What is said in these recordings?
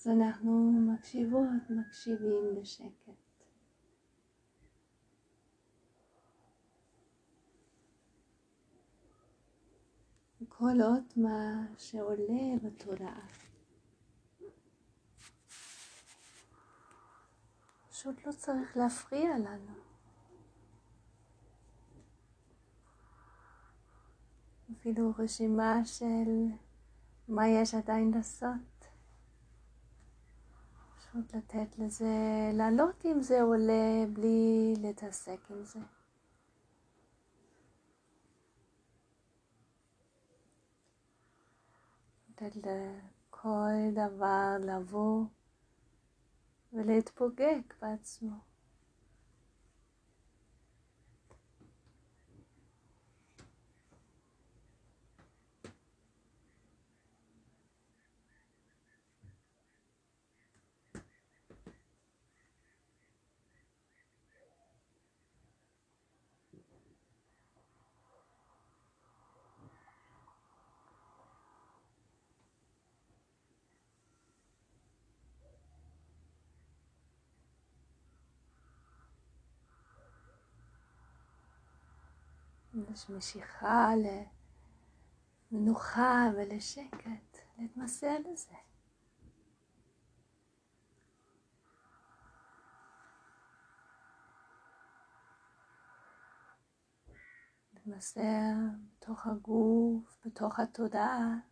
אז אנחנו מקשיבות, מקשיבים בשקט. כל עוד מה שעולה בתודעה. פשוט לא צריך להפריע לנו. אפילו רשימה של מה יש עדיין לעשות. פשוט לתת לזה, לעלות אם זה עולה בלי להתעסק עם זה. לתת לכל דבר לבוא ולהתפוגג בעצמו. יש משיכה למנוחה ולשקט, להתמסר לזה. להתמסר בתוך הגוף, בתוך התודעה.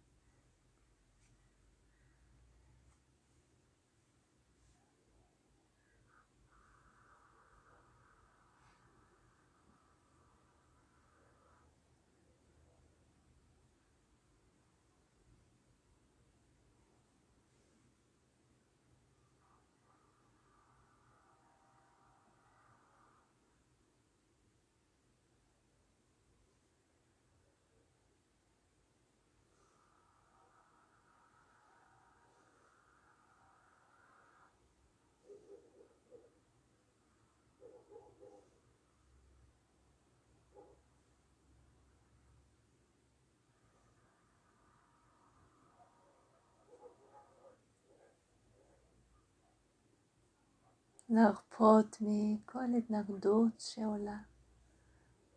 להרפות מכל התנגדות שעולה,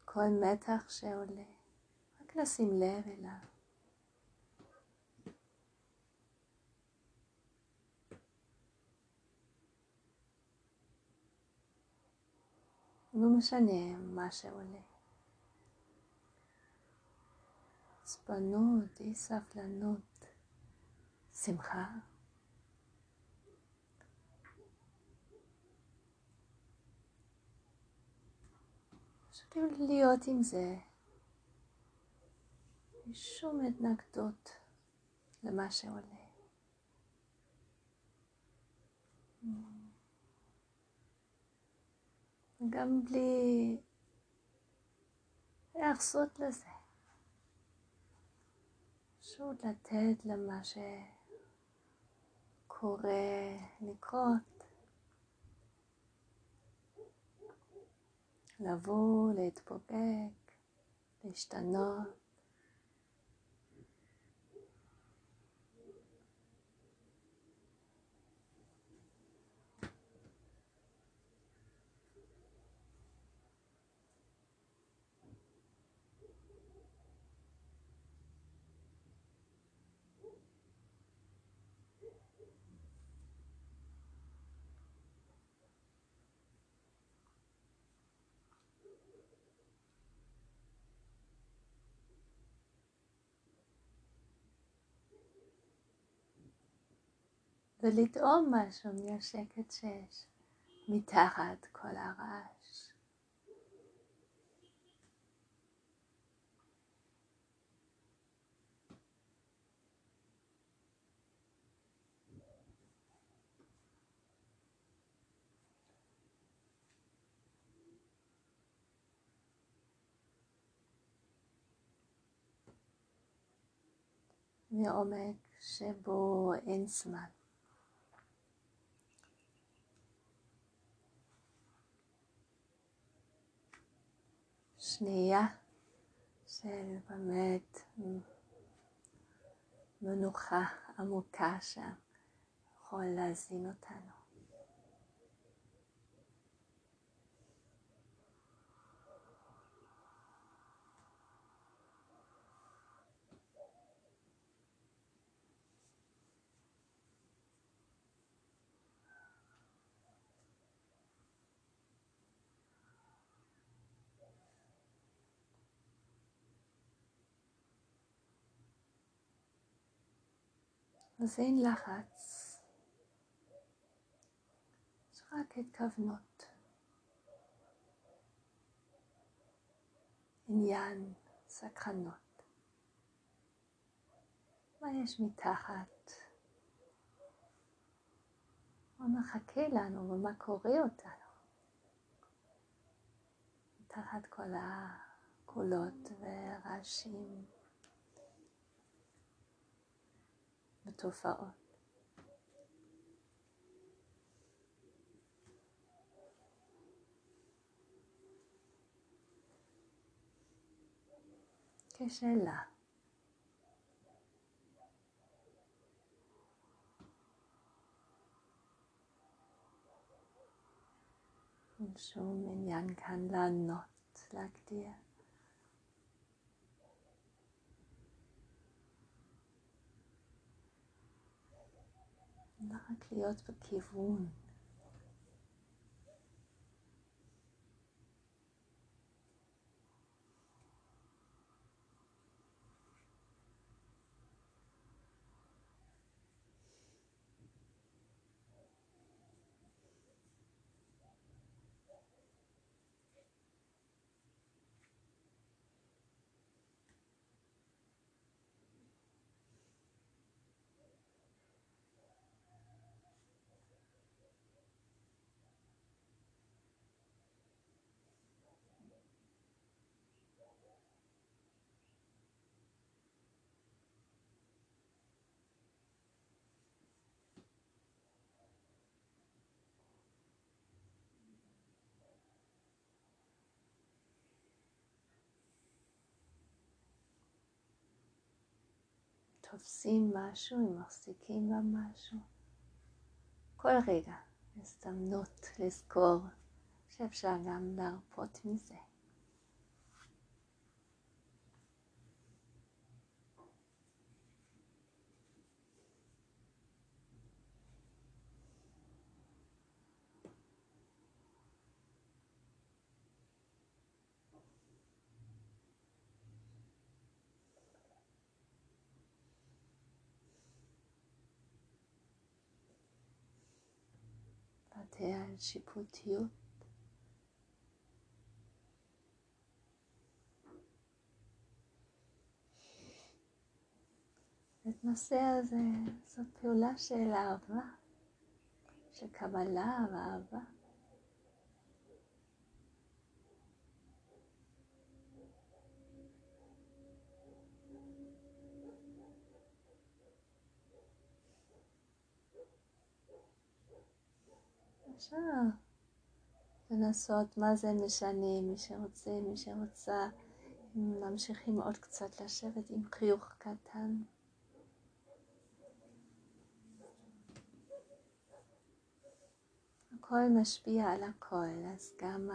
כל מתח שעולה, רק לשים לב אליו. לא משנה מה שעולה. עצבנות, אי סבלנות, שמחה. פשוט להיות עם זה, בלי שום התנגדות למה שעולה. גם בלי להרסות לזה. פשוט לתת למה שקורה לקרות. לבוא, להתפוגג, להשתנות. ולטעום משהו מהשקט שיש מתחת כל הרעש. מעומק שבו אין זמן. שנייה של באמת מנוחה עמוקה שם, יכול להזין אותנו. אז אין לחץ, יש רק התכוונות, עניין, סקרנות. מה יש מתחת? מה מחכה לנו ומה קורה אותנו? מתחת כל הקולות והרעשים. ותופעות. כשאלה. אין שום עניין כאן לענות, להגדיר. רק להיות בכיוון. תופסים משהו, אם מחזיקים במשהו. כל רגע הזדמנות לזכור שאפשר גם להרפות מזה. לוותר על שיפוטיות. להתנסה על זה, זאת פעולה של אהבה, של קבלה ואהבה. אפשר לנסות מה זה משנה, מי שרוצה, מי שרוצה, ממשיכים עוד קצת לשבת עם חיוך קטן. הכל משפיע על הכל, אז גם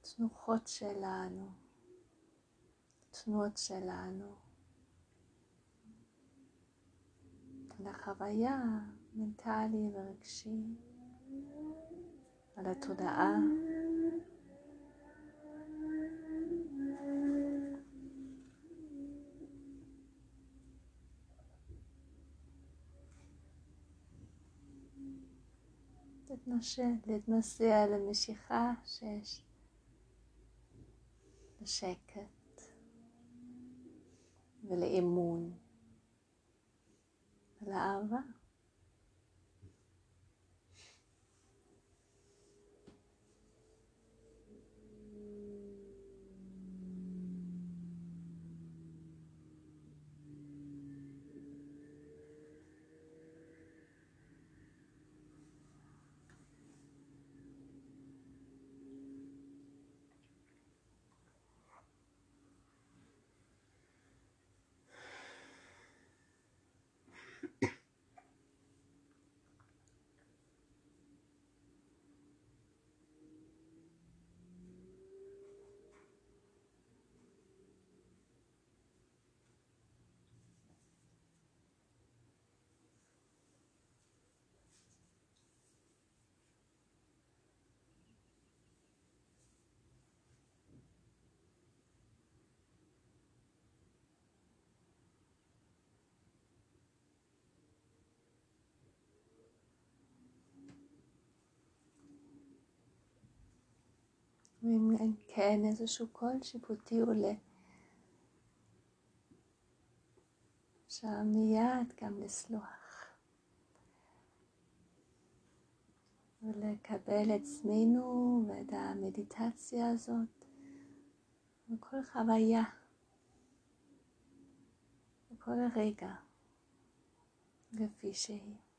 התנוחות שלנו, התנועות שלנו, לחוויה מנטלי ורגשי, על התודעה. להתנסה למשיכה שיש לשקט ולאמון ולאהבה. אין כן איזשהו קול שיפוטי עולה. אפשר מיד גם לסלוח ולקבל עצמנו ואת המדיטציה הזאת וכל חוויה וכל רגע כפי שהיא.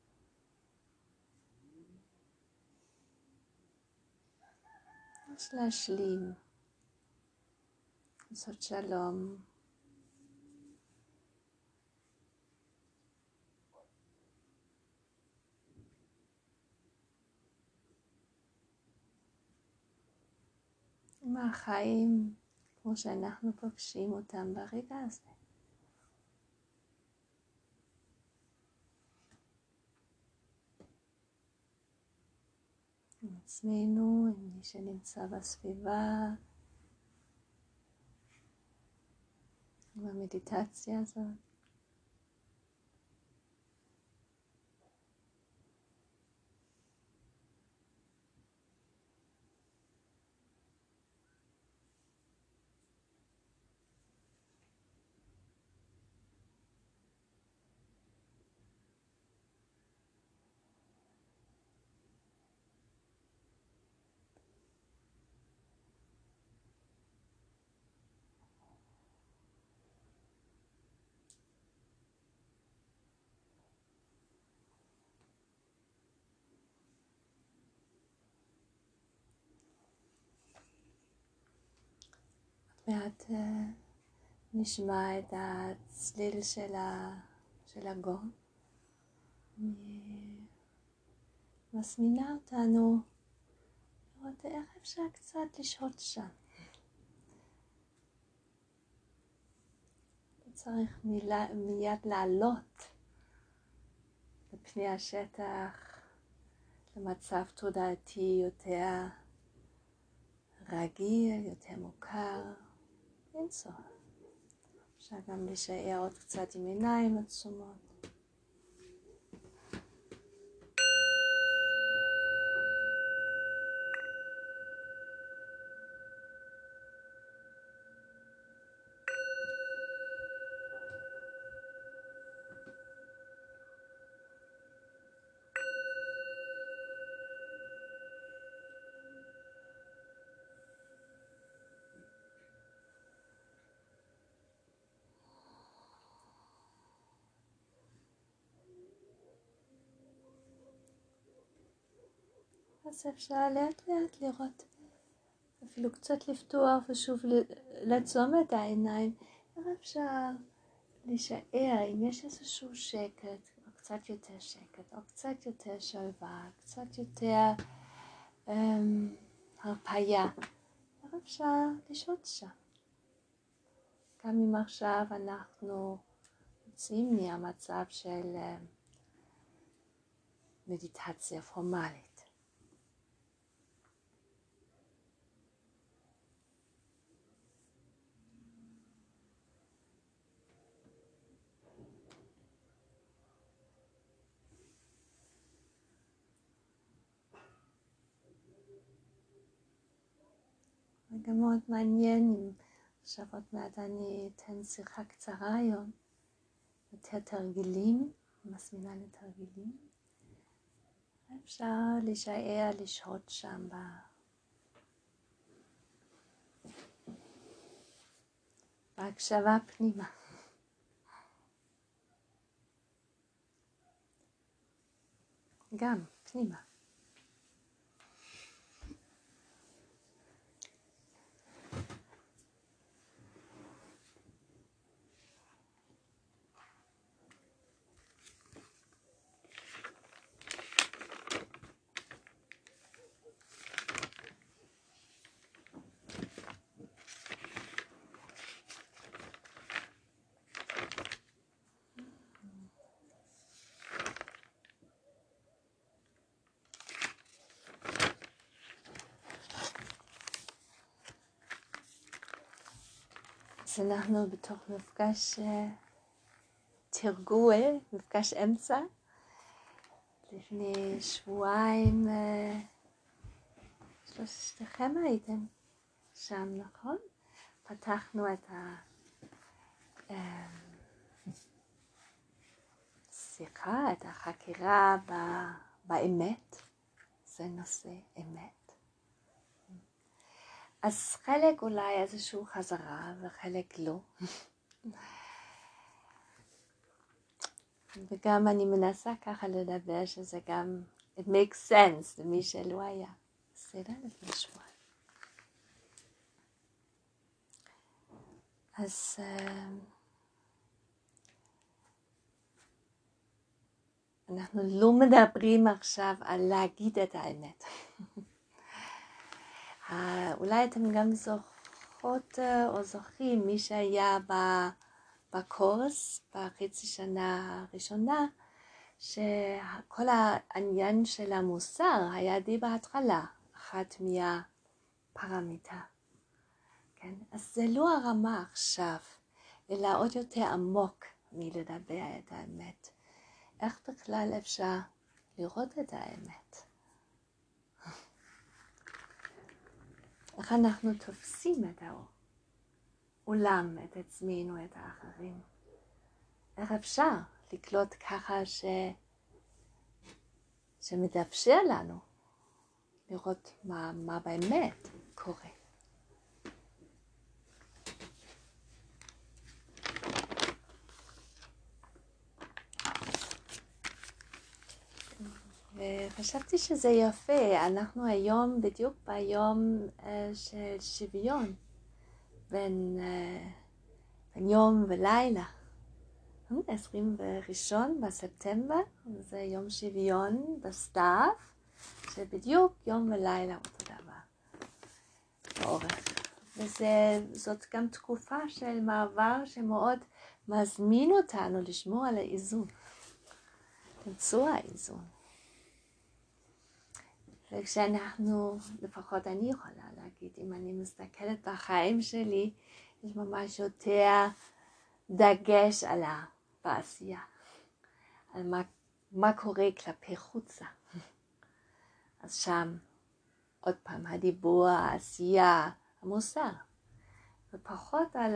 יש להשלים, לעשות שלום. עם החיים כמו שאנחנו פוגשים אותם ברגע הזה. עם עצמנו, עם מי שנמצא בסביבה, עם המדיטציה הזאת. מעט נשמע את הצליל של, ה, של הגון. אני מזמינה אותנו לראות איך אפשר קצת לשהות שם. לא צריך מילה, מיד לעלות לפני השטח למצב תודעתי יותר רגיל, יותר מוכר. אין צורך. אפשר גם להישאר עוד קצת עם עיניים עצומות. אז אפשר לאט לאט לראות, אפילו קצת לפתוח ושוב לעצום את העיניים, איך אפשר להישאר אם יש איזשהו שקט, או קצת יותר שקט, או קצת יותר שלווה, קצת יותר um, הרפייה, איך אפשר לשהות שם. גם אם עכשיו אנחנו יוצאים מהמצב של מדיטציה פורמלית. גם מאוד מעניין עכשיו עוד מעט אני אתן שיחה קצרה היום, יותר תרגילים, מזמינה לתרגילים. אפשר להישאר, לשהות שם ב... בהקשבה פנימה. גם פנימה. אז אנחנו בתוך מפגש אה, תרגול, מפגש אמצע. לפני שבועיים, אה, שלושתכם הייתם שם, נכון? פתחנו את השיחה, את החקירה באמת, זה נושא אמת. אז חלק אולי איזשהו חזרה וחלק לא. וגם אני מנסה ככה לדבר שזה גם, it makes sense למי שלא היה. בסדר? לפני שבועיים. אז אה, אנחנו לא מדברים עכשיו על להגיד את האמת. אה, אולי אתם גם זוכרות אה, או זוכרים מי שהיה בקורס בחצי שנה הראשונה, שכל העניין של המוסר היה די בהתחלה, אחת מהפרמיטה. כן? אז זה לא הרמה עכשיו, אלא עוד יותר עמוק מלדבר את האמת. איך בכלל אפשר לראות את האמת? איך אנחנו תופסים את העולם, את עצמנו, את האחרים? איך אפשר לקלוט ככה ש... שמתאפשר לנו לראות מה, מה באמת קורה? וחשבתי שזה יפה, אנחנו היום בדיוק ביום uh, של שוויון בין, uh, בין יום ולילה. 21 בספטמבר, זה יום שוויון בסתיו, שבדיוק יום ולילה אותו דבר באורך. וזאת גם תקופה של מעבר שמאוד מזמין אותנו לשמור על האיזון, למצוא האיזון. וכשאנחנו, לפחות אני יכולה להגיד, אם אני מסתכלת בחיים שלי, יש ממש יותר דגש על בעשייה, על מה, מה קורה כלפי חוצה. אז שם, עוד פעם, הדיבור, העשייה, המוסר, ופחות על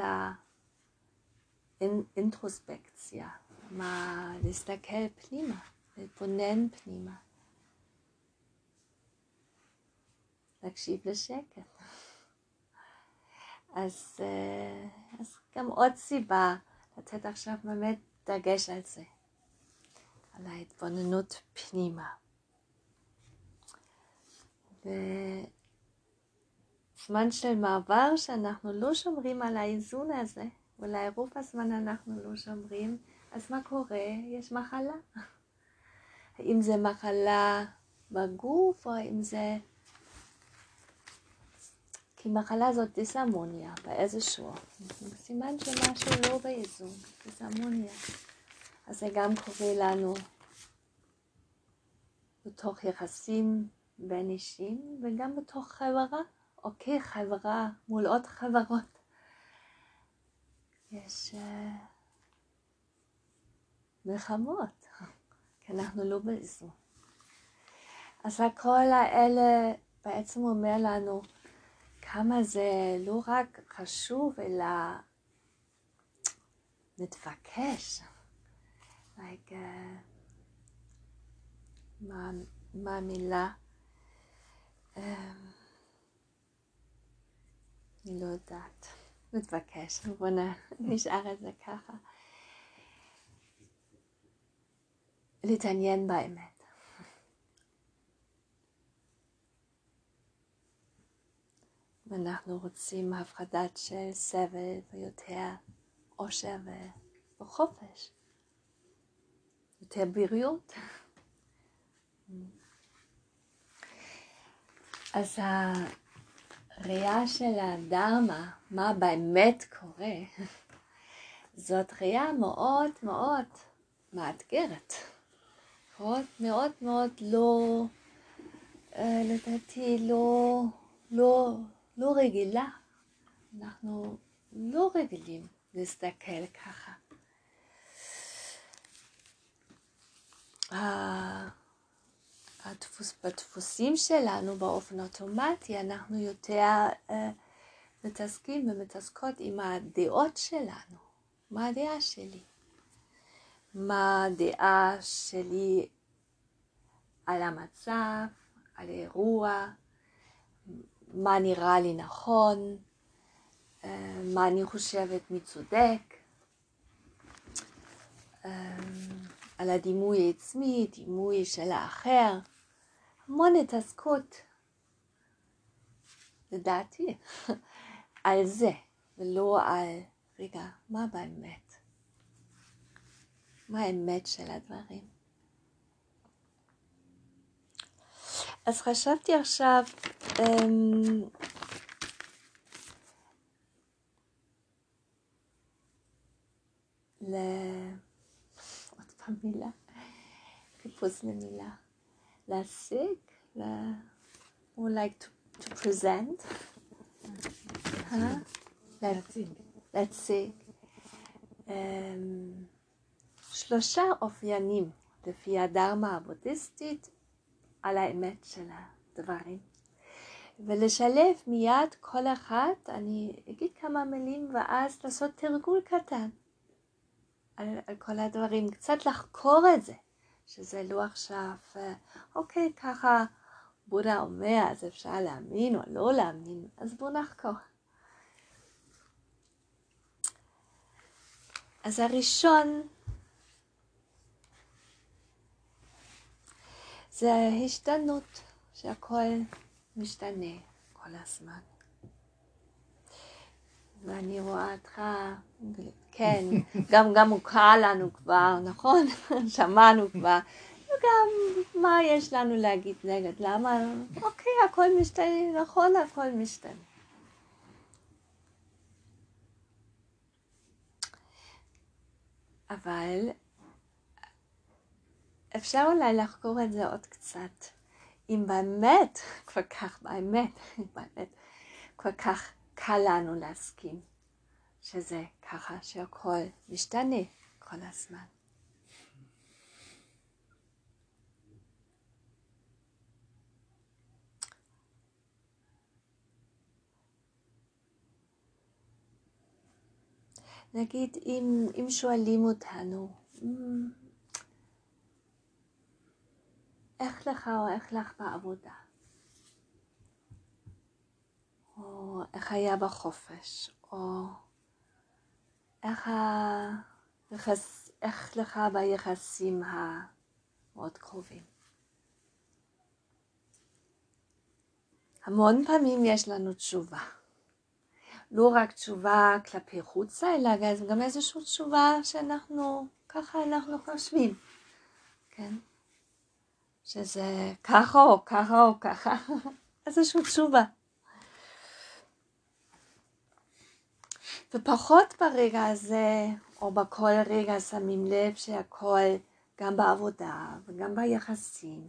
האינטרוספקציה, מה להסתכל פנימה, להתבונן פנימה. להקשיב לשקט. אז, אה, אז גם עוד סיבה לתת עכשיו באמת דגש על זה, על ההתבוננות פנימה. וזמן של מעבר שאנחנו לא שומרים על האיזון הזה, אולי רוב הזמן אנחנו לא שומרים, אז מה קורה? יש מחלה. האם זה מחלה בגוף או האם זה כי מחלה זאת דיסהמוניה באיזשהו סימן שמשהו לא באיזון, דיסהמוניה. אז זה גם קורה לנו בתוך יחסים בין אישים וגם בתוך חברה, או כחברה מול עוד חברות. יש uh, מלחמות, כי אנחנו לא באיזון. אז הכל האלה בעצם אומר לנו, כמה זה לא רק חשוב, אלא נתבקש. Like, uh, מה, מה המילה? Um, אני לא יודעת. נתבקש, בוא נשאר את זה ככה. להתעניין באמת. ואנחנו רוצים הפחדת של סבל ויותר עושר וחופש, יותר בריאות. אז הראייה של הדרמה, מה באמת קורה, זאת ראייה מאוד מאוד מאתגרת. מאוד מאוד מאוד לא, אה, לדעתי לא, לא, לא רגילה. אנחנו לא רגילים להסתכל ככה. הדפוס, בדפוסים שלנו באופן אוטומטי אנחנו יותר uh, מתעסקים ומתעסקות עם הדעות שלנו. מה הדעה שלי? מה הדעה שלי על המצב, על האירוע, מה נראה לי נכון, אה, מה אני חושבת מי צודק, אה, על הדימוי העצמי, דימוי של האחר, המון התעסקות, לדעתי, על זה, ולא על, רגע, מה באמת? מה האמת של הדברים? אז חשבתי עכשיו, אמ, ל... עוד פעם מילה, חיפוש למילה, להשיג, ל... or like to, to present, להציג, להציג, שלושה אופיינים לפי הדרמה הבודהיסטית על האמת של הדברים. ולשלב מיד כל אחת, אני אגיד כמה מילים ואז לעשות תרגול קטן על, על כל הדברים, קצת לחקור את זה, שזה לא עכשיו, אה, אוקיי, ככה בודה אומר, אז אפשר להאמין או לא להאמין, אז בואו נחקור. אז הראשון זה השתנות, שהכל משתנה כל הזמן. ואני רואה אותך, כן, גם, גם מוכר לנו כבר, נכון? שמענו כבר. וגם מה יש לנו להגיד נגד? למה? אוקיי, הכל משתנה, נכון, הכל משתנה. אבל אפשר אולי לחקור את זה עוד קצת. אם באמת, כל כך, באמת, באמת, כל כך קל לנו להסכים שזה ככה שהכל משתנה כל הזמן. נגיד אם, אם שואלים אותנו, איך לך או איך לך בעבודה, או איך היה בחופש, או איך, ה... איך לך ביחסים המאוד קרובים. המון פעמים יש לנו תשובה. לא רק תשובה כלפי חוצה, אלא גם איזושהי תשובה שאנחנו, ככה אנחנו חושבים, כן? שזה ככה או ככה או ככה, איזושהי תשובה. ופחות ברגע הזה, או בכל רגע שמים לב שהכל, גם בעבודה וגם ביחסים,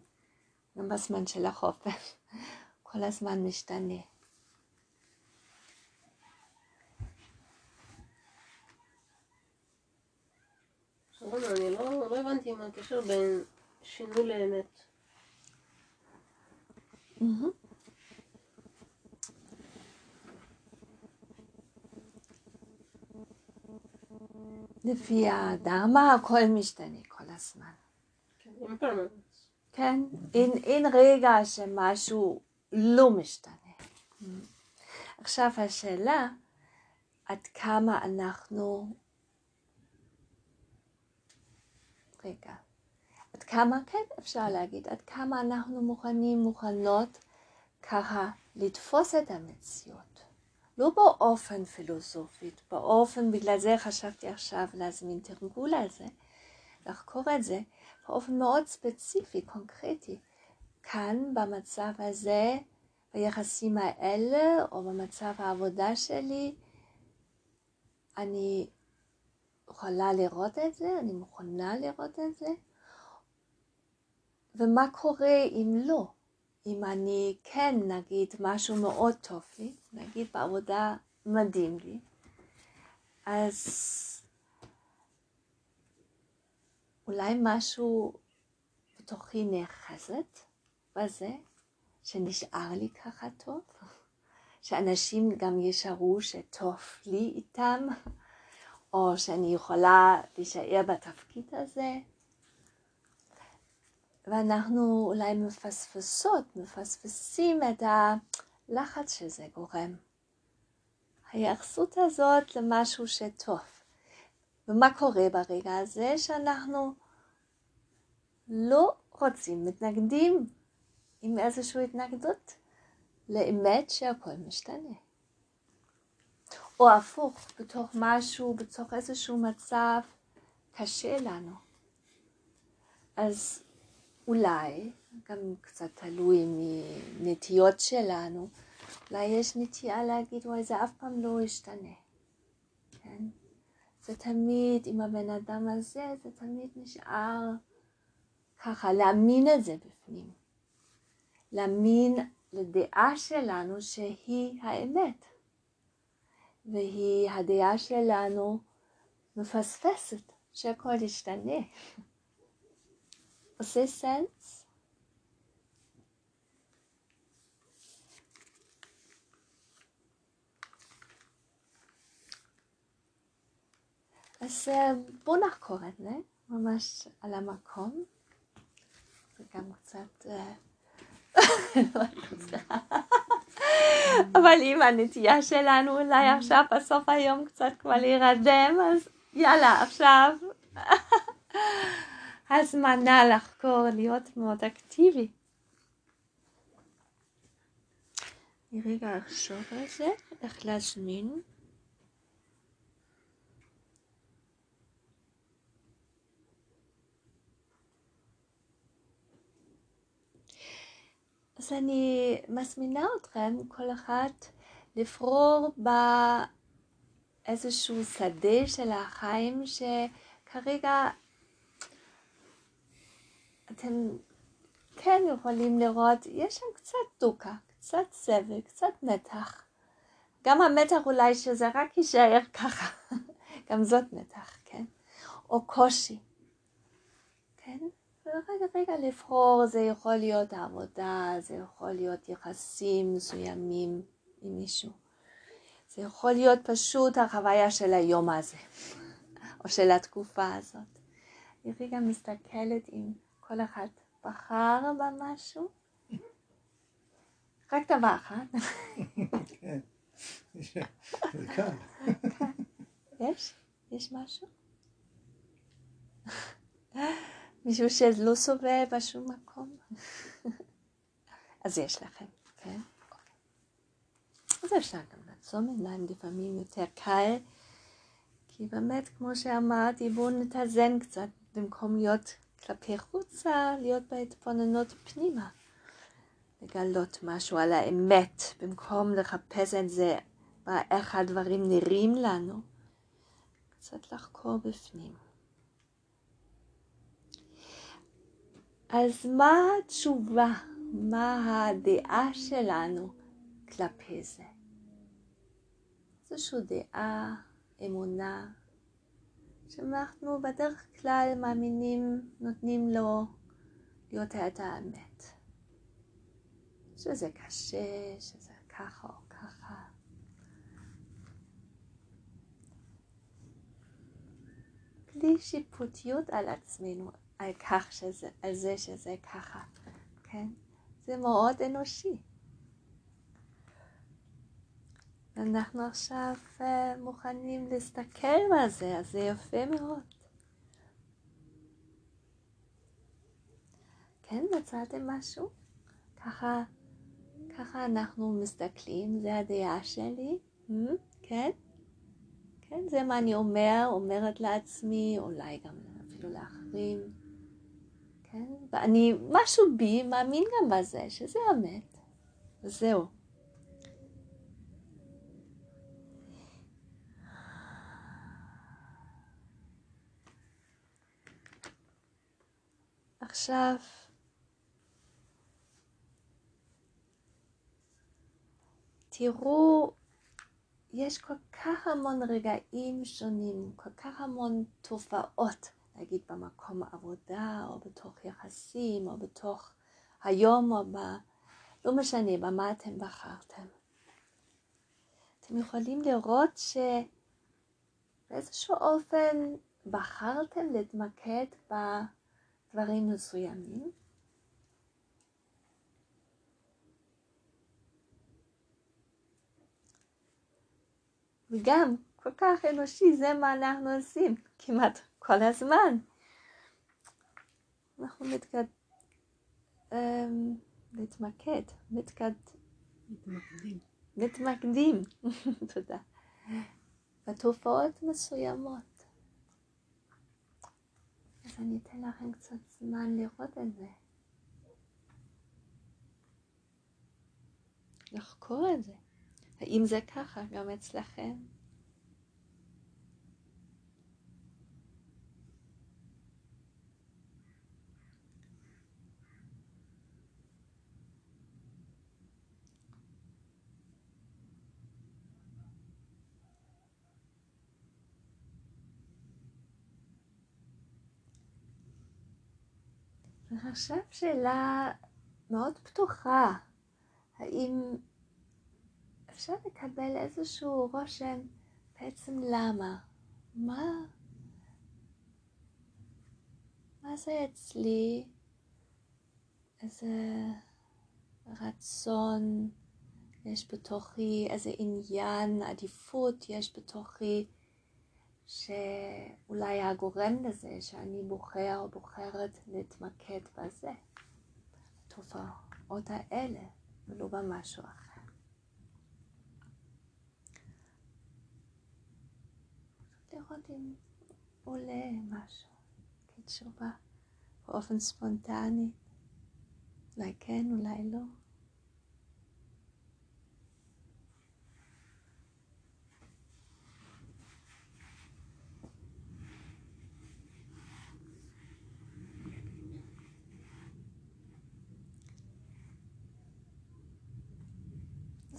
גם בזמן של החופש, כל הזמן משתנה. אני לא, לא הבנתי מה הקשר בין שינוי לאמת. לפי הדרמה הכל משתנה כל הזמן. כן, אין, אין רגע שמשהו לא משתנה. עכשיו השאלה, עד כמה אנחנו, רגע, כמה, כן אפשר להגיד, עד כמה אנחנו מוכנים, מוכנות ככה לתפוס את המציאות. לא באופן פילוסופית, באופן, בגלל זה חשבתי עכשיו להזמין תרגול על זה, לחקור את זה, באופן מאוד ספציפי, קונקרטי. כאן, במצב הזה, ביחסים האלה, או במצב העבודה שלי, אני יכולה לראות את זה, אני מוכנה לראות את זה, ומה קורה אם לא? אם אני כן, נגיד, משהו מאוד טוב לי, נגיד בעבודה מדהים לי, אז אולי משהו בתוכי נאחזת בזה, שנשאר לי ככה טוב, שאנשים גם ישארו שטוב לי איתם, או שאני יכולה להישאר בתפקיד הזה. ואנחנו אולי מפספסות, מפספסים את הלחץ שזה גורם. ההיאחסות הזאת למשהו שטוב. ומה קורה ברגע הזה? שאנחנו לא רוצים, מתנגדים עם איזושהי התנגדות לאמת שהכל משתנה. או הפוך, בתוך משהו, בתוך איזשהו מצב קשה לנו. אז אולי, גם קצת תלוי מנטיות שלנו, אולי יש נטייה להגיד, וואי, זה אף פעם לא ישתנה. כן? זה תמיד, עם הבן אדם הזה, זה תמיד נשאר ככה, להאמין את זה בפנים. להאמין לדעה שלנו שהיא האמת. והיא הדעה שלנו מפספסת שהכל ישתנה. סנס? אז בואו נחקור את זה ממש על המקום. זה גם קצת... אבל אם הנטייה שלנו אולי עכשיו בסוף היום קצת כבר להירדם, אז יאללה, עכשיו הזמנה לחקור, להיות מאוד אקטיבי. אני רגע אחשוב על זה, איך להזמין. אז אני מזמינה אתכם, כל אחד, לפרור באיזשהו שדה של החיים שכרגע אתם כן יכולים לראות, יש שם קצת דוקה, קצת סבל, קצת מתח. גם המתח אולי שזה רק יישאר ככה, גם זאת מתח, כן? או קושי, כן? רגע, רגע לבחור, זה יכול להיות העבודה, זה יכול להיות יחסים מסוימים עם מישהו. זה יכול להיות פשוט החוויה של היום הזה, או של התקופה הזאת. אני רגע מסתכלת אם כל אחד בחר במשהו. רק דבר אחד. כן, זה קל. יש? יש משהו? מישהו שלא סובל בשום מקום? אז יש לכם, כן? אז אפשר גם לעצום עיניים לפעמים יותר קל, כי באמת, כמו שאמרתי, בואו נתאזן קצת במקום להיות כלפי חוצה, להיות בהתבוננות פנימה. לגלות משהו על האמת, במקום לחפש את זה, איך הדברים נראים לנו, קצת לחקור בפנים. אז מה התשובה? מה הדעה שלנו כלפי זה? איזושהי דעה, אמונה, שאנחנו בדרך כלל מאמינים, נותנים לו להיות את האמת. שזה קשה, שזה ככה או ככה. בלי שיפוטיות על עצמנו, על כך שזה, על זה שזה ככה, כן? זה מאוד אנושי. אנחנו עכשיו uh, מוכנים להסתכל על זה, אז זה יפה מאוד. כן, מצאתם משהו? ככה, ככה אנחנו מסתכלים, זה הדעה שלי, hmm? כן? כן, זה מה אני אומר, אומרת לעצמי, אולי גם אפילו לאחרים. כן? ואני, משהו בי מאמין גם בזה, שזה אמת. וזהו. עכשיו, תראו, יש כל כך המון רגעים שונים, כל כך המון תופעות נגיד במקום העבודה, או בתוך יחסים, או בתוך היום, או ב... לא משנה, במה אתם בחרתם. אתם יכולים לראות שבאיזשהו אופן בחרתם להתמקד בדברים מסוימים. וגם כל כך אנושי, זה מה אנחנו עושים כמעט כל הזמן. אנחנו מתקד... אמ, להתמקד, מתקד... מתמקדים. מתמקדים, תודה, בתופעות מסוימות. אז אני אתן לכם קצת זמן לראות את זה. לחקור את זה. האם זה ככה גם אצלכם? ועכשיו שאלה מאוד פתוחה, האם אפשר לקבל איזשהו רושם בעצם למה? מה? מה זה אצלי? איזה רצון יש בתוכי, איזה עניין, עדיפות יש בתוכי, שאולי הגורם לזה שאני בוחר או בוחרת להתמקד בזה, בתופעות האלה, ולא במשהו אחר. לראות אם עולה משהו כתשובה באופן ספונטני. אולי כן, אולי לא.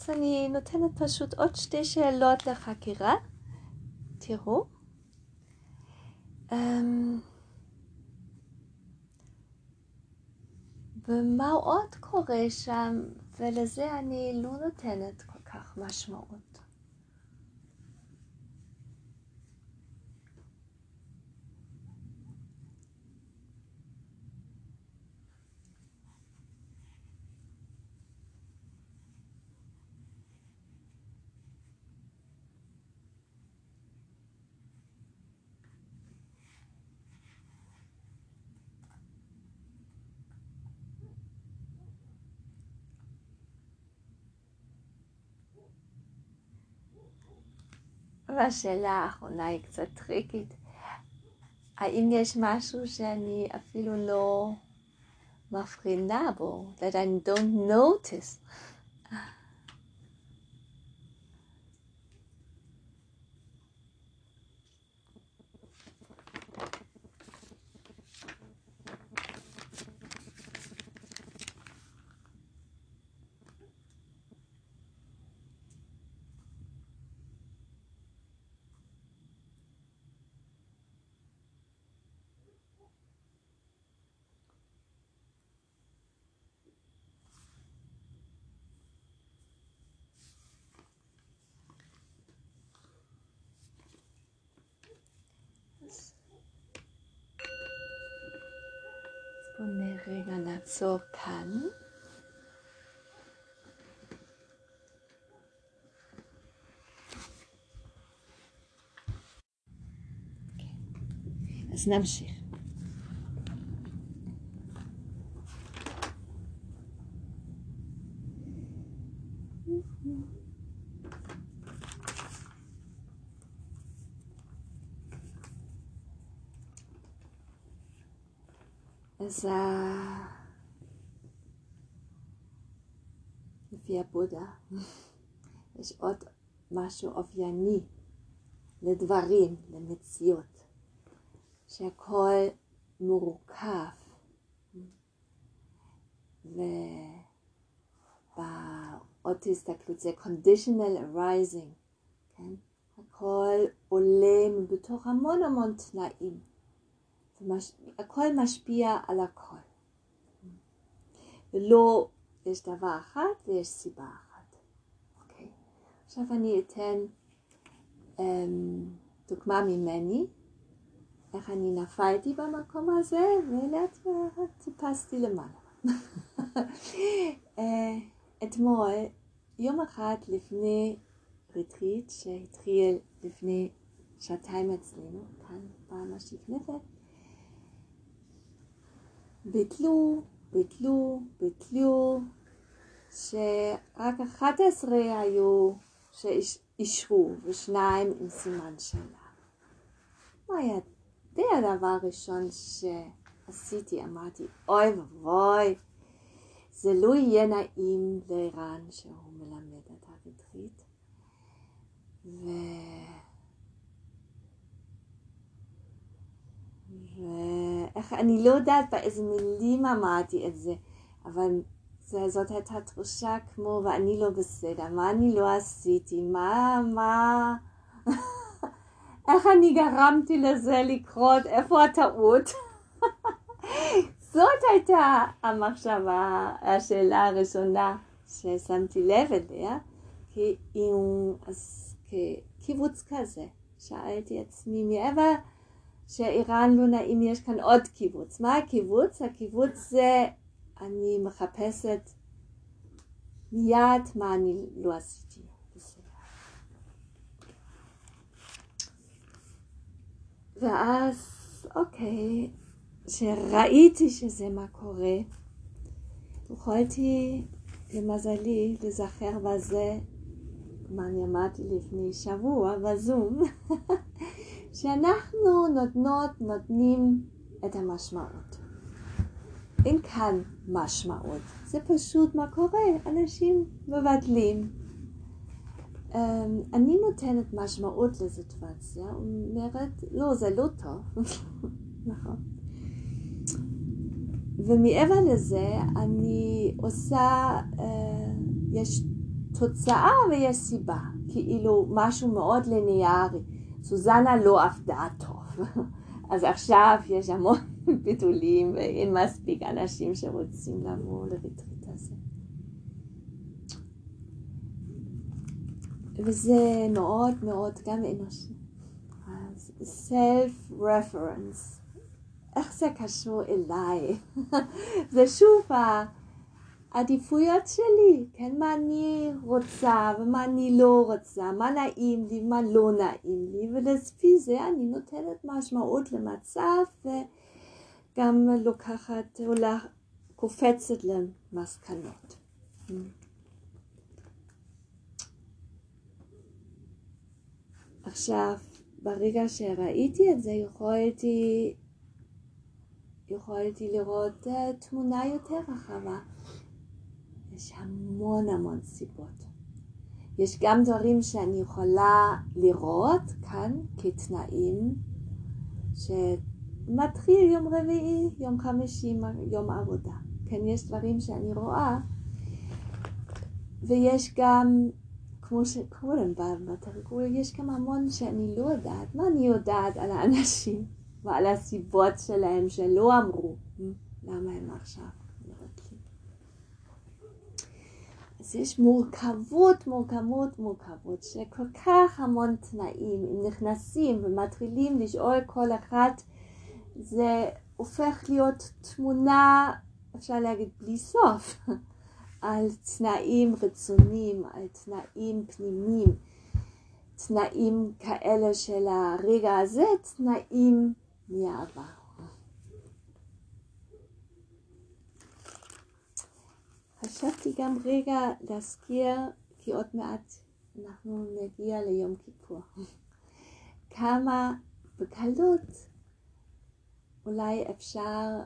אני נותנת פשוט עוד שתי שאלות לחקירה. תראו. Um, ומה עוד קורה שם, ולזה אני לא נותנת כל כך משמעות. והשאלה האחרונה היא קצת טריקית. האם יש משהו שאני אפילו לא מבחינה בו, that I don't notice? בואו רגע נעצור כאן. אז נמשיך. אז לפי הבודה יש עוד משהו אופייני לדברים, למציאות, שהכל מורכב ובעוד הסתכלות זה conditional arising, כן? הכל עולה בתוך המון המון תנאים. מש... הכל משפיע על הכל. ולא יש דבר אחת ויש סיבה אחת. אוקיי? עכשיו אני אתן אמ, דוגמה ממני, איך אני נפלתי במקום הזה, ולאט לאט טיפסתי למעלה. אה, אתמול, יום אחד לפני ריטריט שהתחיל לפני שעתיים אצלנו, כאן במשק נפת, ביטלו, ביטלו, ביטלו, שרק 11 היו שאישרו ושניים עם סימן שאלה. מה היה זה הדבר הראשון שעשיתי? אמרתי, אוי ואבוי, זה לא יהיה נעים לערן שהוא מלמד את הריטריט. ו... ואיך, אני לא יודעת באיזה מילים אמרתי את זה, אבל זאת הייתה תחושה כמו, ואני לא בסדר, מה אני לא עשיתי, מה, מה, איך אני גרמתי לזה לקרות, איפה הטעות? זאת הייתה המחשבה, השאלה הראשונה ששמתי לב אליה, כי אם, אז כקיבוץ כזה, שאלתי עצמי מעבר שערן לא נעים, יש כאן עוד קיבוץ. מה הקיבוץ? הקיבוץ זה אני מחפשת מיד מה אני לא עשיתי. ואז, אוקיי, כשראיתי שזה מה קורה, יכולתי, למזלי, לזכר בזה מה אני אמרתי לפני שבוע בזום, שאנחנו נותנות, נותנים את המשמעות. אין כאן משמעות, זה פשוט מה קורה, אנשים מבטלים. Um, אני נותנת משמעות לסיטואציה, אומרת, לא, זה לא טוב, נכון. ומעבר לזה, אני עושה, uh, יש תוצאה ויש סיבה, כאילו משהו מאוד ליניארי. סוזנה לא עבדה טוב, אז עכשיו יש המון ביטולים ואין מספיק אנשים שרוצים לבוא לריטריט הזה. וזה מאוד מאוד גם אנושי. אז self reference, איך זה קשור אליי? זה שוב העדיפויות שלי, כן, מה אני רוצה ומה אני לא רוצה, מה נעים לי ומה לא נעים לי, ולפי זה אני נותנת משמעות למצב וגם לוקחת, אולי קופצת למסקנות. עכשיו, ברגע שראיתי את זה, יכולתי, יכולתי לראות תמונה יותר רחבה. יש המון המון סיבות. יש גם דברים שאני יכולה לראות כאן כתנאים שמתחיל יום רביעי, יום חמישי, יום עבודה. כן, יש דברים שאני רואה, ויש גם, כמו שקודם בתרגול, יש גם המון שאני לא יודעת. מה אני יודעת על האנשים ועל הסיבות שלהם שלא אמרו למה הם עכשיו? אז יש מורכבות, מורכבות, מורכבות, שכל כך המון תנאים, אם נכנסים ומתחילים לשאול כל אחד, זה הופך להיות תמונה, אפשר להגיד, בלי סוף, על תנאים רצוניים, על תנאים פנימיים, תנאים כאלה של הרגע הזה, תנאים מהעבר. חשבתי גם רגע להזכיר, כי עוד מעט אנחנו נגיע ליום כיפור, כמה בקלות אולי אפשר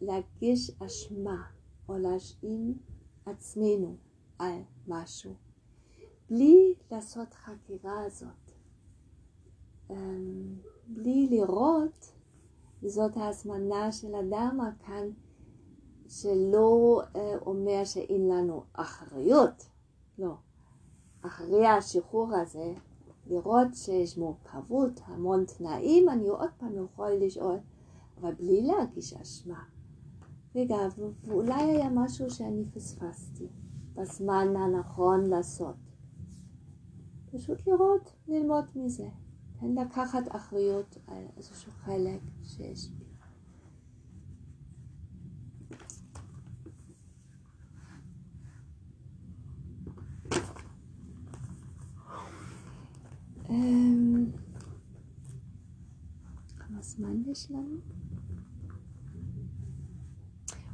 להגיש אשמה או להשאים עצמנו על משהו, בלי לעשות חקירה הזאת, אמ, בלי לראות, זאת ההזמנה של אדם כאן שלא אה, אומר שאין לנו אחריות, לא. אחרי השחרור הזה, לראות שיש מורכבות, המון תנאים, אני עוד פעם יכול לשאול, אבל בלי להגיש אשמה. רגע, ואולי היה משהו שאני פספסתי בזמן הנכון לעשות. פשוט לראות, ללמוד מזה. כן, לקחת אחריות על איזשהו חלק שיש בי. אמ, כמה זמן יש לנו?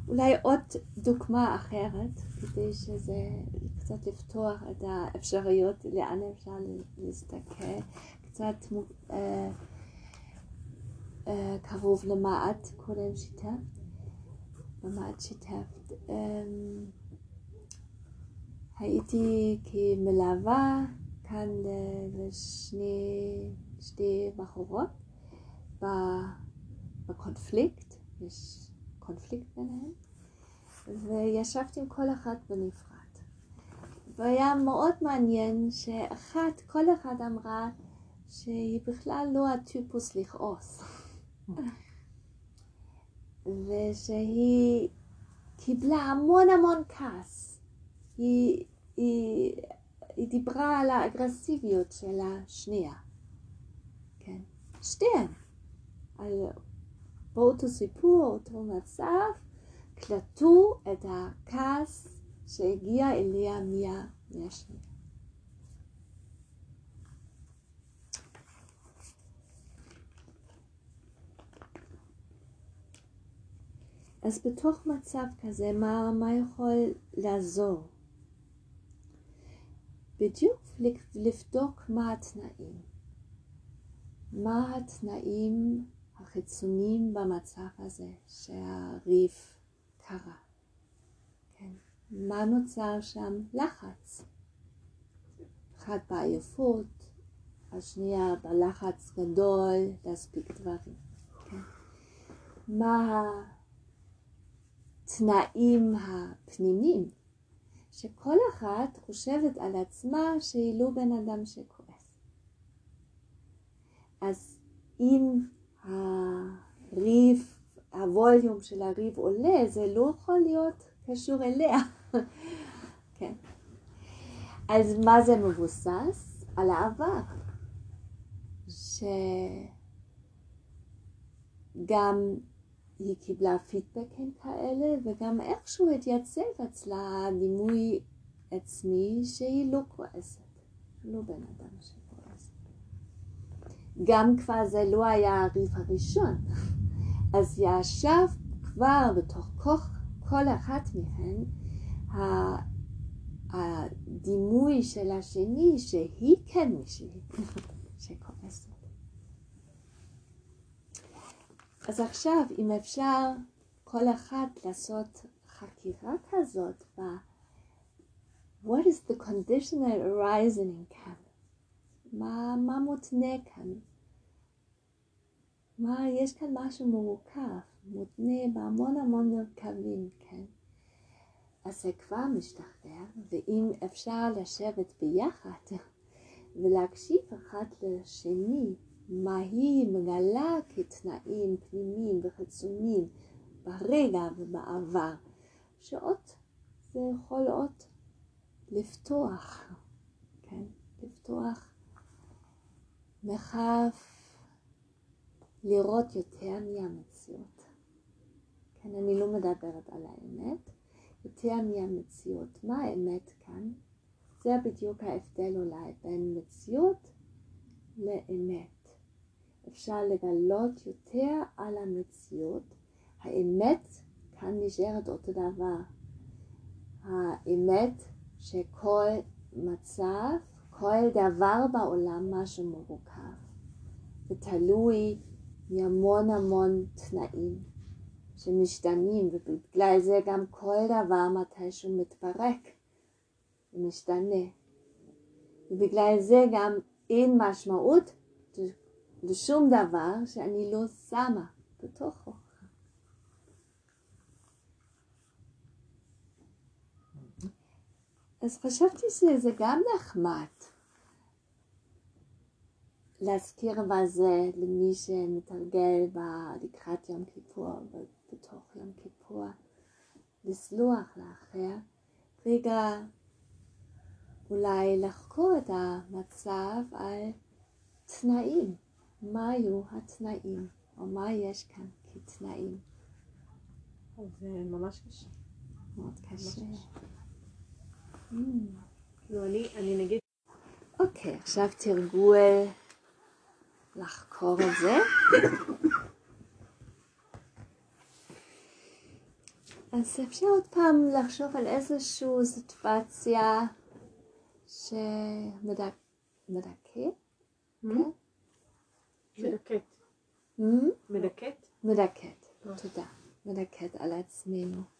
אולי עוד דוגמה אחרת, כדי שזה קצת לפתוח את האפשרויות לאן אפשר להסתכל, קצת אה, אה, קרוב למעט קודם שיתפת, במעט שיתפת. אה, הייתי כמלווה כאן לשני שתי בחורות בקונפליקט, יש קונפליקט ביניהם, וישבתי עם כל אחת בנפרד. והיה מאוד מעניין שאחת, כל אחת אמרה שהיא בכלל לא הטיפוס לכעוס. ושהיא קיבלה המון המון כעס. היא, היא, היא דיברה על האגרסיביות של השנייה. כן, שתיהן. על באותו סיפור, אותו מצב, קלטו את הכעס שהגיע אליה מהשנייה. אז בתוך מצב כזה, מה, מה יכול לעזור? בדיוק לבדוק מה התנאים. מה התנאים החיצוניים במצב הזה שהריב קרה? כן. מה נוצר שם? לחץ. אחת בעייפות, השנייה בלחץ גדול להספיק דברים. כן. מה התנאים הפנימיים, שכל אחת חושבת על עצמה שהיא לא בן אדם שכועס. אז אם הריב, הווליום של הריב עולה, זה לא יכול להיות קשור אליה. כן. אז מה זה מבוסס? על העבר. שגם היא קיבלה פידבקים כאלה, וגם איכשהו התייצב אצלה דימוי עצמי שהיא לא כועסת, לא בן אדם שכועס. גם כבר זה לא היה הריב הראשון, אז ישב כבר בתוך כוח כל אחת מהן הדימוי של השני שהיא כן מישהי שכועסת. אז עכשיו, אם אפשר כל אחת לעשות חקירה כזאת, ב- what is the conditional arising כאן? מה, מה מותנה כאן? מה, יש כאן משהו מורכב, מותנה בהמון המון מרכבים, כן? אז זה כבר משתחרר, ואם אפשר לשבת ביחד ולהקשיב אחד לשני, מה היא מגלה כתנאים פנימיים וחיצוניים ברגע ובעבר, שעוד זה יכול עוד לפתוח, כן? לפתוח מרחב לראות יותר מהמציאות. כן, אני לא מדברת על האמת, יותר מהמציאות. מה האמת כאן? זה בדיוק ההבדל אולי בין מציאות לאמת. אפשר לגלות יותר על המציאות. האמת כאן נשארת אותו דבר. האמת שכל מצב, כל דבר בעולם משהו מורכב ותלוי מהמון המון תנאים שמשתנים ובגלל זה גם כל דבר מתישהו מתפרק ומשתנה ובגלל זה גם אין משמעות לשום דבר שאני לא שמה בתוכו. אז חשבתי שזה גם נחמד להזכיר מה זה למי שמתרגל לקראת יום כיפור, בתוך יום כיפור, לסלוח לאחר, רגע אולי לחקור את המצב על תנאים. מה היו התנאים, או מה יש כאן כתנאים. זה ממש קשה. מאוד קשה. Mm. כאילו, אני, אני נגיד... אוקיי, עכשיו תרגול לחקור את זה. אז אפשר עוד פעם לחשוב על איזושהי סיטואציה שמדכאת, כן? מדכאת. מדכאת? מדכאת, תודה. מדכאת על עצמנו.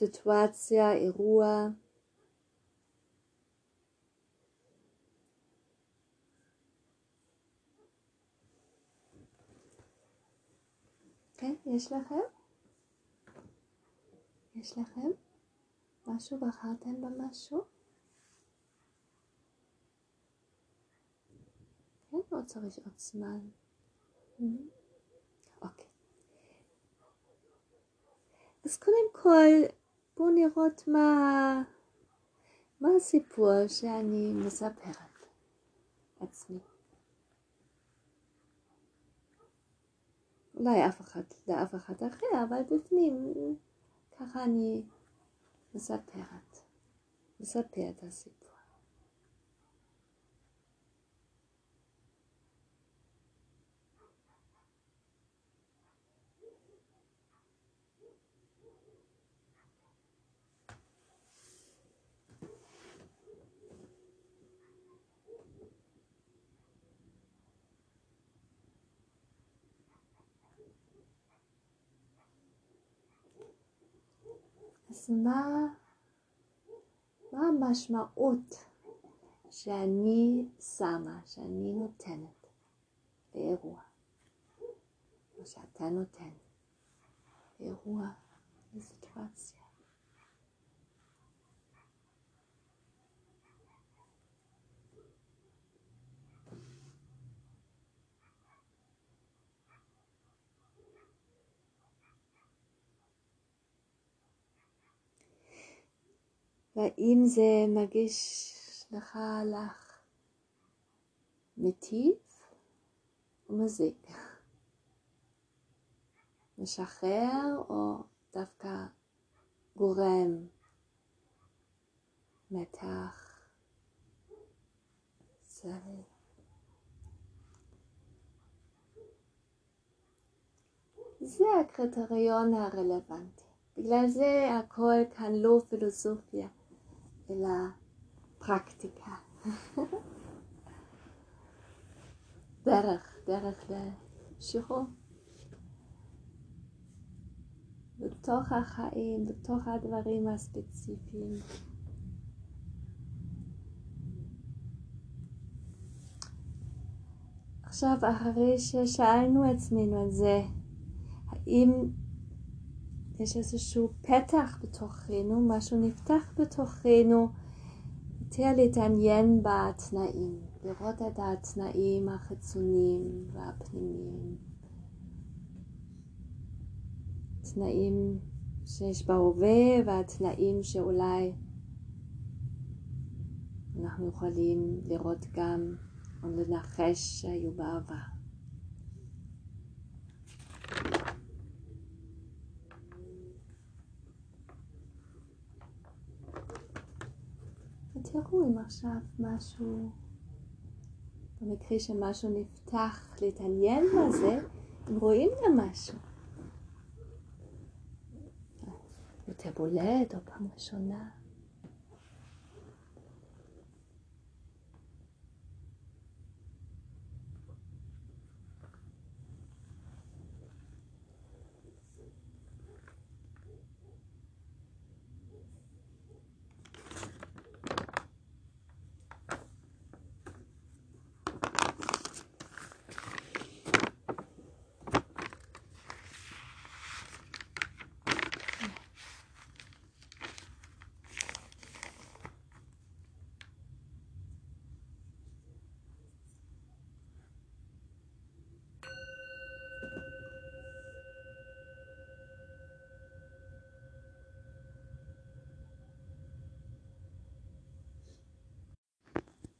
סיטואציה, אירוע. כן, יש לכם? יש לכם? משהו? בחרתם במשהו? כן, לא צריך עוד זמן. אוקיי. אז קודם כל, בואו נראות מה, מה הסיפור שאני מספרת עצמי. אולי אף אחד, לאף אחד אחר, אבל בפנים, ככה אני מספרת, מספר את הסיפור. אז מה, המשמעות שאני שמה, שאני נותנת לאירוע, או שאתה נותן לאירוע, לסיטואציה? והאם זה מרגיש לך לך מיטיב ומזיק? משחרר או דווקא גורם מתח, סבל? זה הקריטריון הרלוונטי. בגלל זה הכל כאן לא פילוסופיה. אלא פרקטיקה. דרך, דרך לשחרור. בתוך החיים, בתוך הדברים הספציפיים. עכשיו, אחרי ששאלנו עצמנו על זה, האם יש איזשהו פתח בתוכנו, משהו נפתח בתוכנו, יותר להתעניין בתנאים, לראות את התנאים החיצוניים והפנימיים. תנאים שיש בהווה והתנאים שאולי אנחנו יכולים לראות גם או לנחש שהיו בעבר. תראו אם עכשיו משהו, במקרה שמשהו נפתח להתעניין בזה, אם רואים גם משהו. יותר בולט או פעם ראשונה.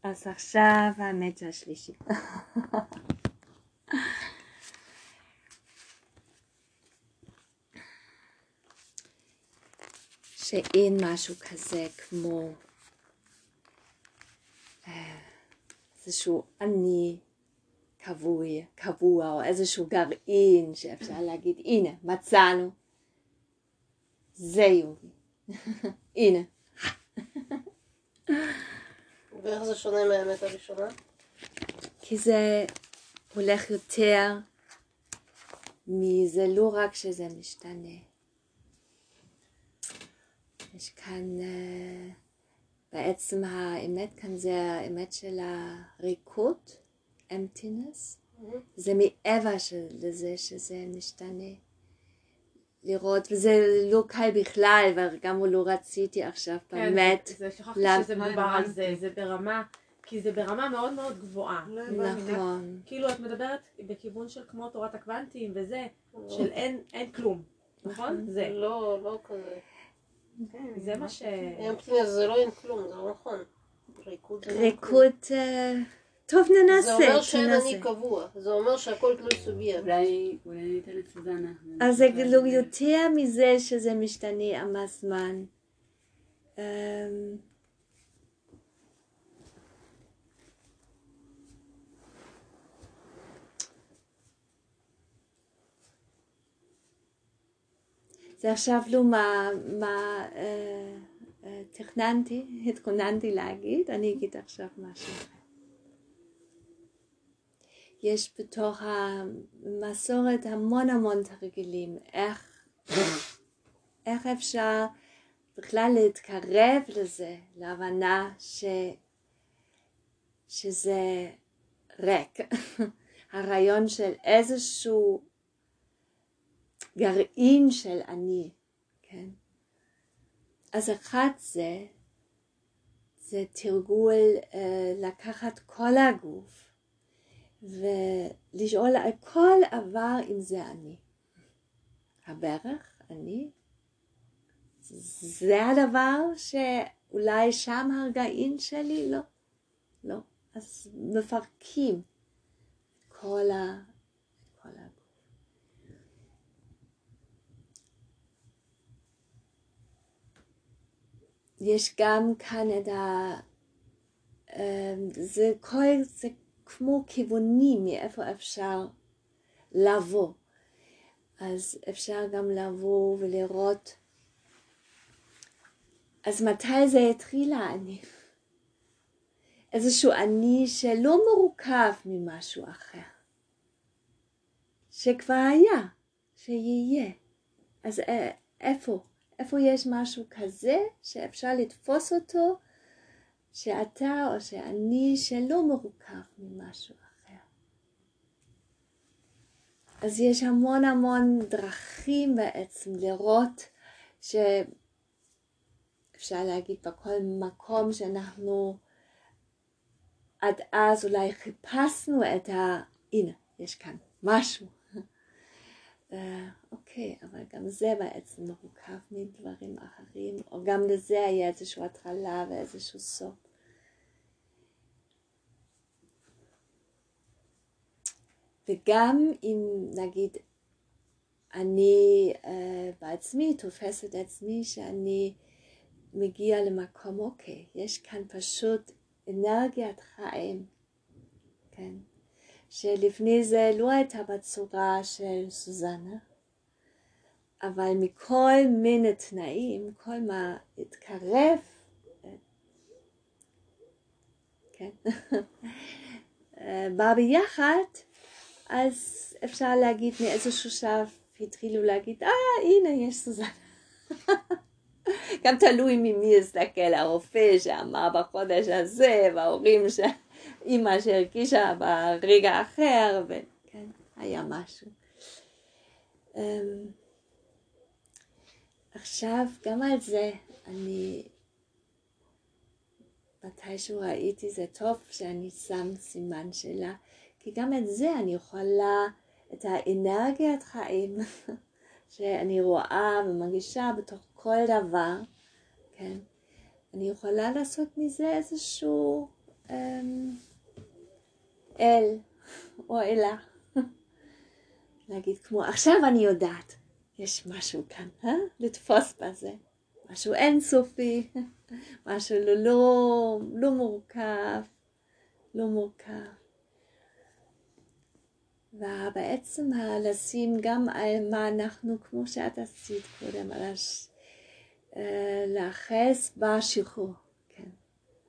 אז עכשיו האמת השלישי. שאין משהו כזה כמו אה, איזשהו אני קבוע, קבוע, או איזשהו גרעין שאפשר להגיד, הנה, מצאנו, זה יהודי. הנה. ואיך זה שונה מהאמת הראשונה? כי זה הולך יותר מזה לא רק שזה משתנה. יש כאן, uh, בעצם האמת כאן זה האמת של הריקות, emptiness, mm-hmm. זה מעבר של לזה שזה משתנה. לראות, וזה לא קל בכלל, וגם לא רציתי עכשיו כן, באמת. זה, שכחתי לה... שזה מדובר על זה, זה ברמה, כי זה ברמה מאוד מאוד גבוהה. לא נכון. כאילו את מדברת בכיוון של כמו תורת הקוונטים וזה, של אין, אין כלום, נכון? זה. לא, לא כזה. כן, זה מה ש... זה לא אין כלום, זה לא נכון. ריקוד. ריקוד... טוב, ננסה. זה אומר שאין אני קבוע, זה אומר שהכל תלוי סוגיה. אולי ניתן לסוזנה. אז זה כאילו יותר מזה שזה משתנה עם הזמן. אמ, זה עכשיו לא מה, מה אה, אה, תכננתי, התכוננתי להגיד, אני אגיד עכשיו משהו אחר. יש בתוך המסורת המון המון תרגילים, איך, איך אפשר בכלל להתקרב לזה, להבנה ש, שזה ריק. הרעיון של איזשהו גרעין של אני, כן? אז אחד זה, זה תרגול אה, לקחת כל הגוף ולשאול על כל עבר אם זה אני. הברך, אני, זה הדבר שאולי שם הרגעים שלי? לא, לא. אז מפרקים כל ה... יש גם כאן את ה... אמ, זה כל... זה כמו כיוונים מאיפה אפשר לבוא. אז אפשר גם לבוא ולראות. אז מתי זה התחיל האני? איזשהו אני שלא מורכב ממשהו אחר. שכבר היה, שיהיה. אז איפה? איפה יש משהו כזה שאפשר לתפוס אותו שאתה או שאני שלא מורכב ממשהו אחר. אז יש המון המון דרכים בעצם לראות שאפשר להגיד בכל מקום שאנחנו עד אז אולי חיפשנו את ה... הנה, יש כאן משהו. אה, אוקיי, אבל גם זה בעצם מורכב מדברים אחרים, או גם לזה היה איזושהי התחלה ואיזשהו סוף. וגם אם נגיד אני uh, בעצמי תופסת עצמי שאני מגיע למקום, אוקיי, יש כאן פשוט אנרגיית חיים, כן? שלפני זה לא הייתה בצורה של סוזנה, אבל מכל מיני תנאים, כל מה התקרב, כן, בא ביחד, אז אפשר להגיד מאיזשהו שלב התחילו להגיד, אה, הנה יש סוזנה. גם תלוי ממי יסתכל, הרופא שאמר בחודש הזה, וההורים ש... אימא שהרגישה ברגע אחר, וכן, היה משהו. Um, עכשיו, גם על זה אני מתישהו ראיתי זה טוב שאני שם סימן שאלה, כי גם את זה אני יכולה, את האנרגיית חיים שאני רואה ומרגישה בתוך כל דבר, כן, אני יכולה לעשות מזה איזשהו אמ, אל או אלה. להגיד כמו, עכשיו אני יודעת, יש משהו כאן, אה? לתפוס בזה. משהו אינסופי, משהו לא, לא, לא מורכב, לא מורכב. ובעצם לשים גם על מה אנחנו, כמו שאת עשית קודם, על הש... אה, להאחז בשחרור, כן.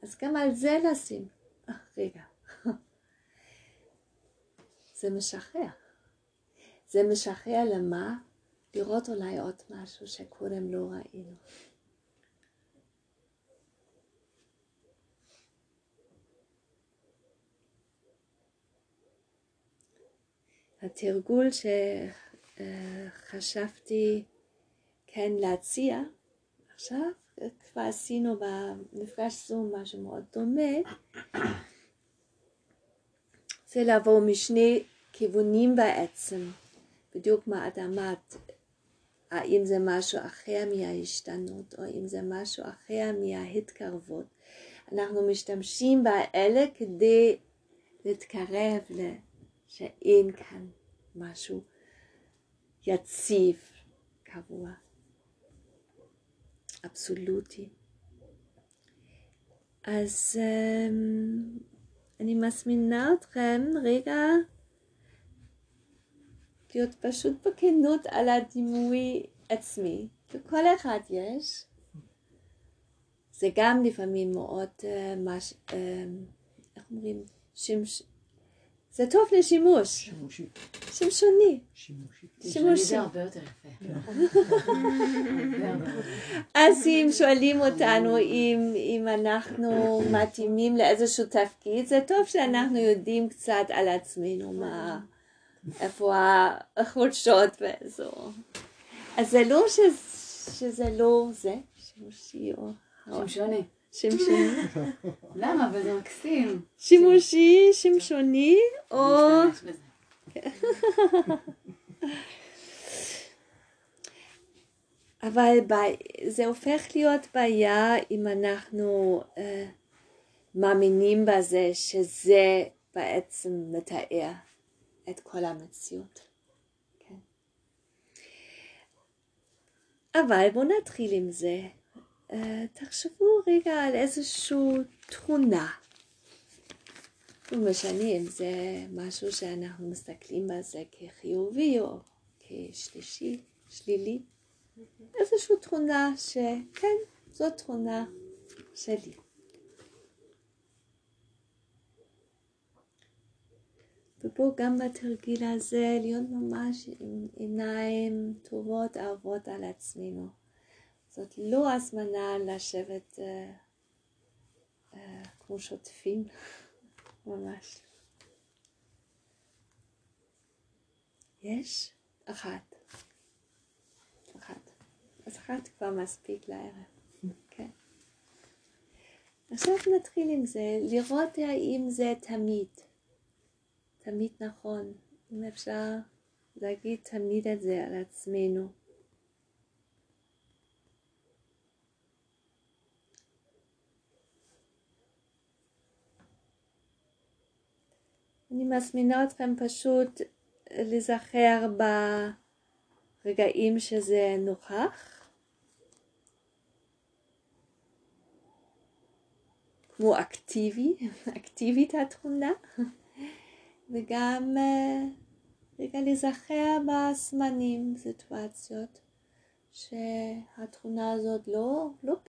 אז גם על זה לשים. אה, רגע. זה משחרר. זה משחרר למה? לראות אולי עוד משהו שקודם לא ראינו. התרגול שחשבתי כן להציע עכשיו, כבר עשינו במפגש זום משהו מאוד דומה, זה לעבור משני כיוונים בעצם, בדיוק מה את אמרת, האם זה משהו אחר מההשתנות, או אם זה משהו אחר מההתקרבות. אנחנו משתמשים באלה כדי להתקרב שאין כאן משהו יציב, קבוע, אבסולוטי. אז um, אני מזמינה אתכם רגע להיות פשוט בכנות על הדימוי עצמי. לכל אחד יש. זה גם לפעמים מאוד, uh, מש, uh, איך אומרים, שמש, זה טוב לשימוש. שימושי. שמשוני. שימושי. שימושי. זה הרבה יותר יפה. אז אם שואלים אותנו אם, אם אנחנו מתאימים לאיזשהו תפקיד, זה טוב שאנחנו יודעים קצת על עצמנו, מה, איפה החולשות ואיזו. אז זה לא שזה, שזה לא זה, שימושי או... שמשונה. שמשוני. למה? אבל זה מקסים. שימושי, שמשוני, או... אבל זה הופך להיות בעיה אם אנחנו uh, מאמינים בזה שזה בעצם מתאר את כל המציאות. כן. אבל בואו נתחיל עם זה. Uh, תחשבו רגע על איזושהי תכונה. לא משנה אם זה משהו שאנחנו מסתכלים בזה כחיובי או כשלישי, שלילי. איזושהי תכונה שכן, זו תכונה שלי. ופה גם בתרגיל הזה להיות ממש עם עיניים טובות אהובות על עצמנו. זאת לא הזמנה לשבת אה, אה, כמו שוטפים, ממש. יש אחת. אחת. אז אחת כבר מספיק לערב. כן. עכשיו נתחיל עם זה, לראות האם זה תמיד. תמיד נכון. אם אפשר להגיד תמיד את זה על עצמנו. אני מזמינה אתכם פשוט להיזכר ברגעים שזה נוכח, כמו אקטיבי, אקטיבית התכונה, וגם אה, רגע להיזכר בזמנים, סיטואציות, שהתכונה הזאת לא, לא